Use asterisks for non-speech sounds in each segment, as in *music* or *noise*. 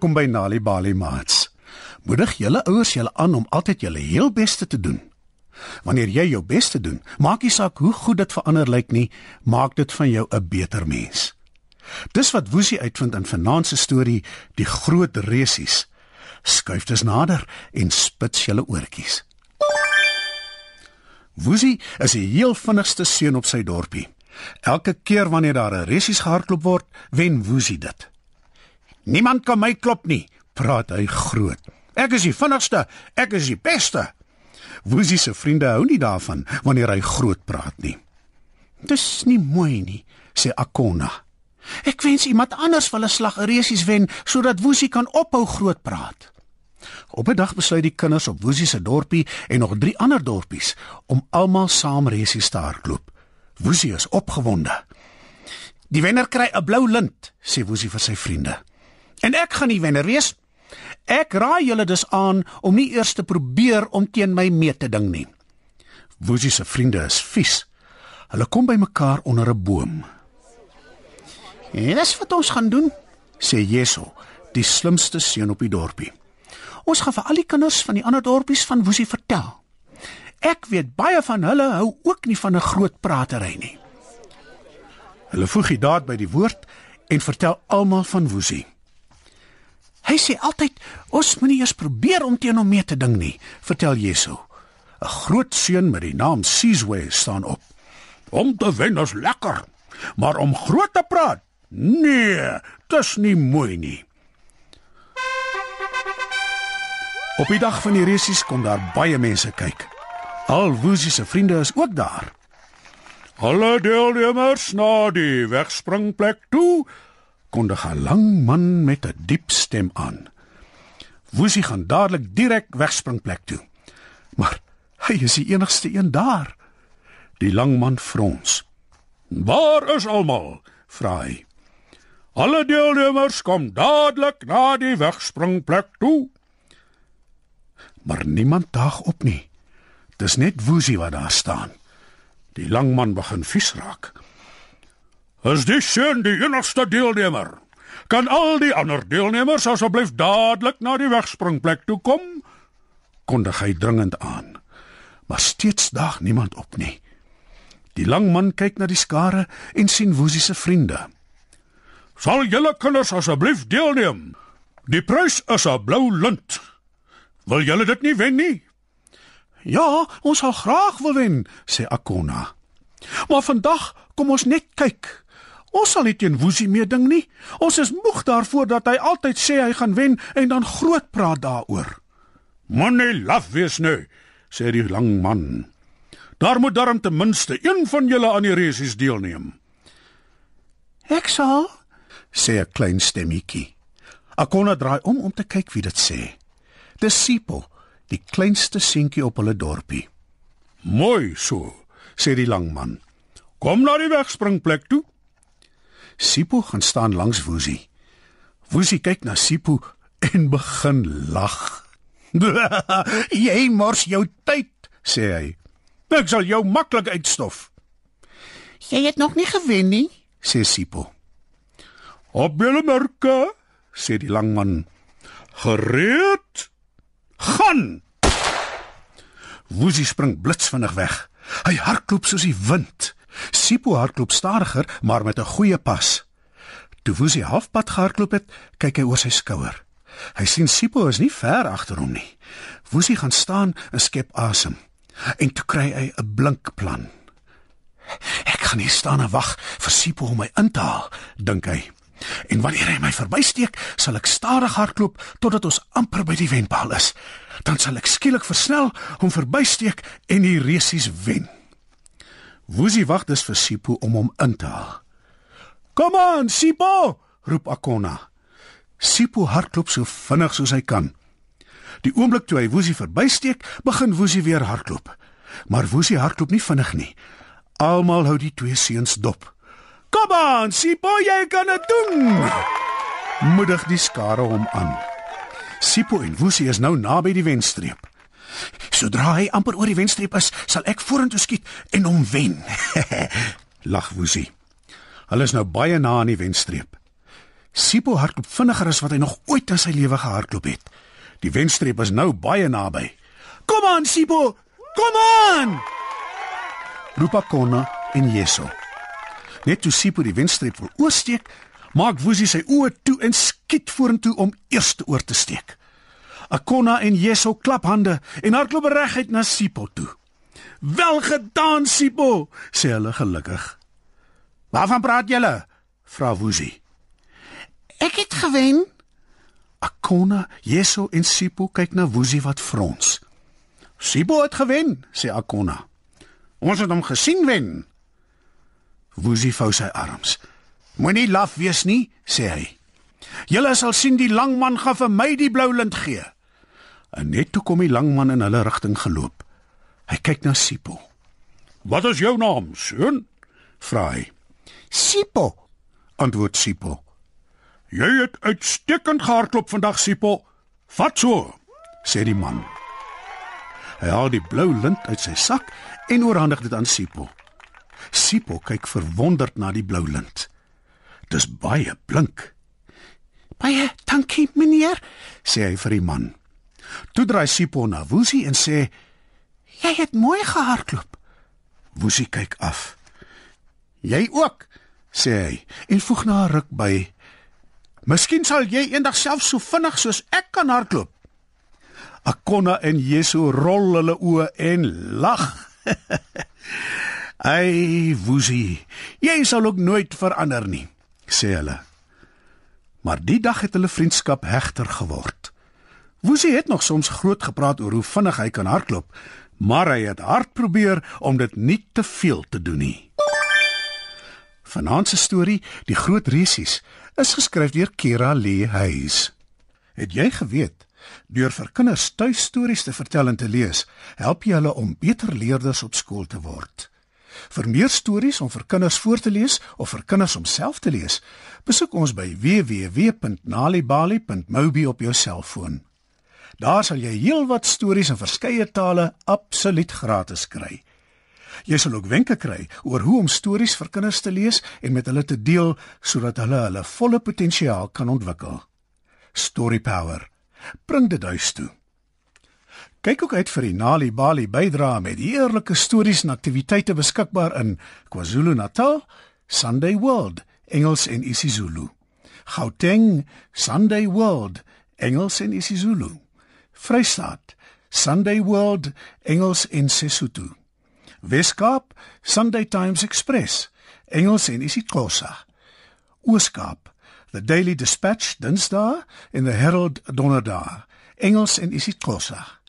Welkom by Nali Bali Mats. Moedig julle ouers julle aan om altyd julle heel beste te doen. Wanneer jy jou beste doen, maak nie saak hoe goed dit vir ander lyk nie, maak dit van jou 'n beter mens. Dis wat Woesie uitvind in vanaand se storie, die groot resies. Skuif dus nader en spits julle oortjies. Woesie is die heel vinnigste seun op sy dorpie. Elke keer wanneer daar 'n resies gehardloop word, wen Woesie dit. Niemand kan my klop nie, praat hy groot. Ek is die vinnigste, ek is die beste. Woesie se vriende hou nie daarvan wanneer hy groot praat nie. Dis nie mooi nie, sê Akona. Ek wens iemand anders wil 'n slag resies wen sodat Woesie kan ophou groot praat. Op 'n dag besluit die kinders op Woesie se dorpie en nog drie ander dorpies om almal saam resies te hardloop. Woesie is opgewonde. Die wenner kry 'n blou lint, sê Woesie vir sy vriende. En ek gaan die wenner wees. Ek raai julle dus aan om nie eers te probeer om teen my mee te ding nie. Woesie se vriende is vies. Hulle kom bymekaar onder 'n boom. En dis wat ons gaan doen, sê Jeso, die slimste seun op die dorpie. Ons gaan vir al die kinders van die ander dorpies van Woesie vertel. Ek weet baie van hulle hou ook nie van 'n groot pratery nie. Hulle voeg die daad by die woord en vertel almal van Woesie. Hy sê altyd ons moenie eers probeer om teen hom mee te ding nie, vertel Jesu. 'n Groot seun met die naam Sizwe staan op. Om te wen is lekker, maar om groot te praat, nee, dis nie mooi nie. Op die dag van die resies kom daar baie mense kyk. Al Woesie se vriende is ook daar. Alle deelnemers na die wegspringplek toe, kondig 'n lang man met 'n diep stem aan. Woesie gaan dadelik direk wegspringplek toe. Maar hy is die enigste een daar. Die lang man frons. "Waar is almal?" vra hy. "Alle deelnemers kom dadelik na die wegspringplek toe." Maar niemand daag op nie. Dis net Woesie wat daar staan. Die lang man begin vies raak. Is die seun die enigste deelnemer? Kan al die ander deelnemers asseblief dadelik na die wegspringplek toe kom? Kondig hy dringend aan. Maar steeds daag niemand op nie. Die lang man kyk na die skare en sien Woesie se vriende. Sal julle kinders asseblief deelneem? Die prys is 'n blou lint. Wil julle dit nie wen nie? Ja, ons sal graag wil wen, sê Akona. Maar vandag kom ons net kyk. Ons sal nie teen Woesie meeding nie. Ons is moeg daarvoor dat hy altyd sê hy gaan wen en dan groot praat daaroor. Moenie laf wees nou, sê die lang man. Daar moet darm ten minste een van julle aan die resies deelneem. Ek sal, sê 'n klein stemmetjie. Akona draai om om te kyk wie dit sê. Dis Sipho, die kleinste seentjie op hulle dorpie. Mooi so, sê die lang man. Kom na die wegspringplek toe. Sipho gaan staan langs Woesie. Woesie kyk na Sipho en begin lag. *laughs* "Jy mors jou tyd," sê hy. "Ek sal jou maklik uitstof." "Jy het nog nie gewen nie," sê Sipho. "Op julle merke," sê die lang man. "Gereed? Gaan!" Woesie spring blitsvinnig weg. Hy hardloop soos die wind. Sipho hardloop stadiger, maar met 'n goeie pas. Toe Woesie halfpad gehardloop het, kyk hy oor sy skouer. Hy sien Sipho is nie ver agter hom nie. Woesie gaan staan en skep asem. En toe kry hy 'n blink plan. Ek gaan hier staan en wag vir Sipho om my in te haal, dink hy. En wanneer hy my verbysteek, sal ek stadig hardloop totdat ons amper by die wenpaal is. Dan sal ek skielik versnel, hom verbysteek en die resies wen. Woesie wag dus vir Sipho om hom in te haal. "Kom aan, Sipho!" roep Akona. Sipho hardloop so vinnig soos hy kan. Die oomblik toe hy Woesie verbysteek, begin Woesie weer hardloop. Maar Woesie hardloop nie vinnig nie. Almal hou die twee seuns dop. "Kom aan, Sipho, jy kan dit doen!" Moedig die skare hom aan. Sipho en Woesie is nou naby die wenstreep. Sodra hy amper oor die wenstreep is, sal ek vorentoe skiet en hom wen. *laughs* Lag Woesie. Hulle is nou baie na aan die wenstreep. Sipho hardloop vinniger as wat hy nog ooit in sy lewe gehardloop het. Die wenstreep is nou baie naby. Kom aan Sipho, kom aan! Roep Akona en Yeso. Net toe Sipho die wenstreep wil oorsteek, maak Woesie sy oë toe en skiet vorentoe om eers oor te steek. Akona en Yeso klap hande en hardloop reguit na Sipho toe. "Wel gedaan, Sipho," sê hulle gelukkig. "Waarvan praat julle?" vra Woesie. "Ek het gewen." Akona, Yeso en Sipho kyk na Woesie wat frons. "Sipho het gewen," sê Akona. "Ons het hom gesien wen." Woesie vou sy arms. "Moenie laf wees nie," sê hy. "Julle sal sien die lang man gaan vir my die blou lint gee." En net toe kom die lang man in hulle rigting geloop. Hy kyk na Sipho. "Wat is jou naam, seun?" vra hy. "Sipho," antwoord Sipho. "Jy het uitstekend gehardloop vandag, Sipho. Vat so," sê die man. Hy haal die blou lint uit sy sak en oorhandig dit aan Sipho. Sipho kyk verwonderd na die blou lint. Dis baie blink. "Baie dankie, meneer," sê hy vir die man. Toe draai Sipho na Woesie en sê: "Jy het mooi gehardloop." Woesie kyk af. "Jy ook," sê hy en voeg na 'n ruk by: "Miskien sal jy eendag self so vinnig soos ek kan hardloop." Akonna en Yeso rol hulle oë en lag. *laughs* "Ai, Woesie, jy sal ook nooit verander nie," sê hulle. Maar die dag het hulle vriendskap hegter geword. Woesie het nog soms groot gepraat oor hoe vinnig hy kan hardloop, maar hy het hard probeer om dit nie te veel te doen nie. Vanaand se storie, Die Groot Resies, is geskryf deur Kira Lee Hayes. Het jy geweet deur vir kinders tuistories te vertel en te lees, help jy hulle om beter leerders op skool te word? Vir meer stories om vir kinders voor te lees of vir kinders om self te lees, besoek ons by www.nalibali.mobi op jou selfoon. Daar sal jy heelwat stories in verskeie tale absoluut gratis kry. Jy sal ook wenke kry oor hoe om stories vir kinders te lees en met hulle te deel sodat hulle hulle volle potensiaal kan ontwikkel. Story Power. Bring dit huis toe. Kyk ook uit vir die Nali Bali bydrae met heerlike stories en aktiwiteite beskikbaar in KwaZulu-Natal, Sunday World, Engels en isiZulu. Gauteng, Sunday World, Engels en isiZulu. Vrystaat, Sunday World, Engels en Sesotho. Weskaap, Sunday Times Express, Engels en isiXhosa. Ooskaap, The Daily Dispatch Dinsdae en The Herald Donderdae, Engels en isiXhosa.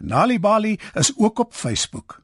Nali Bali is ook op Facebook.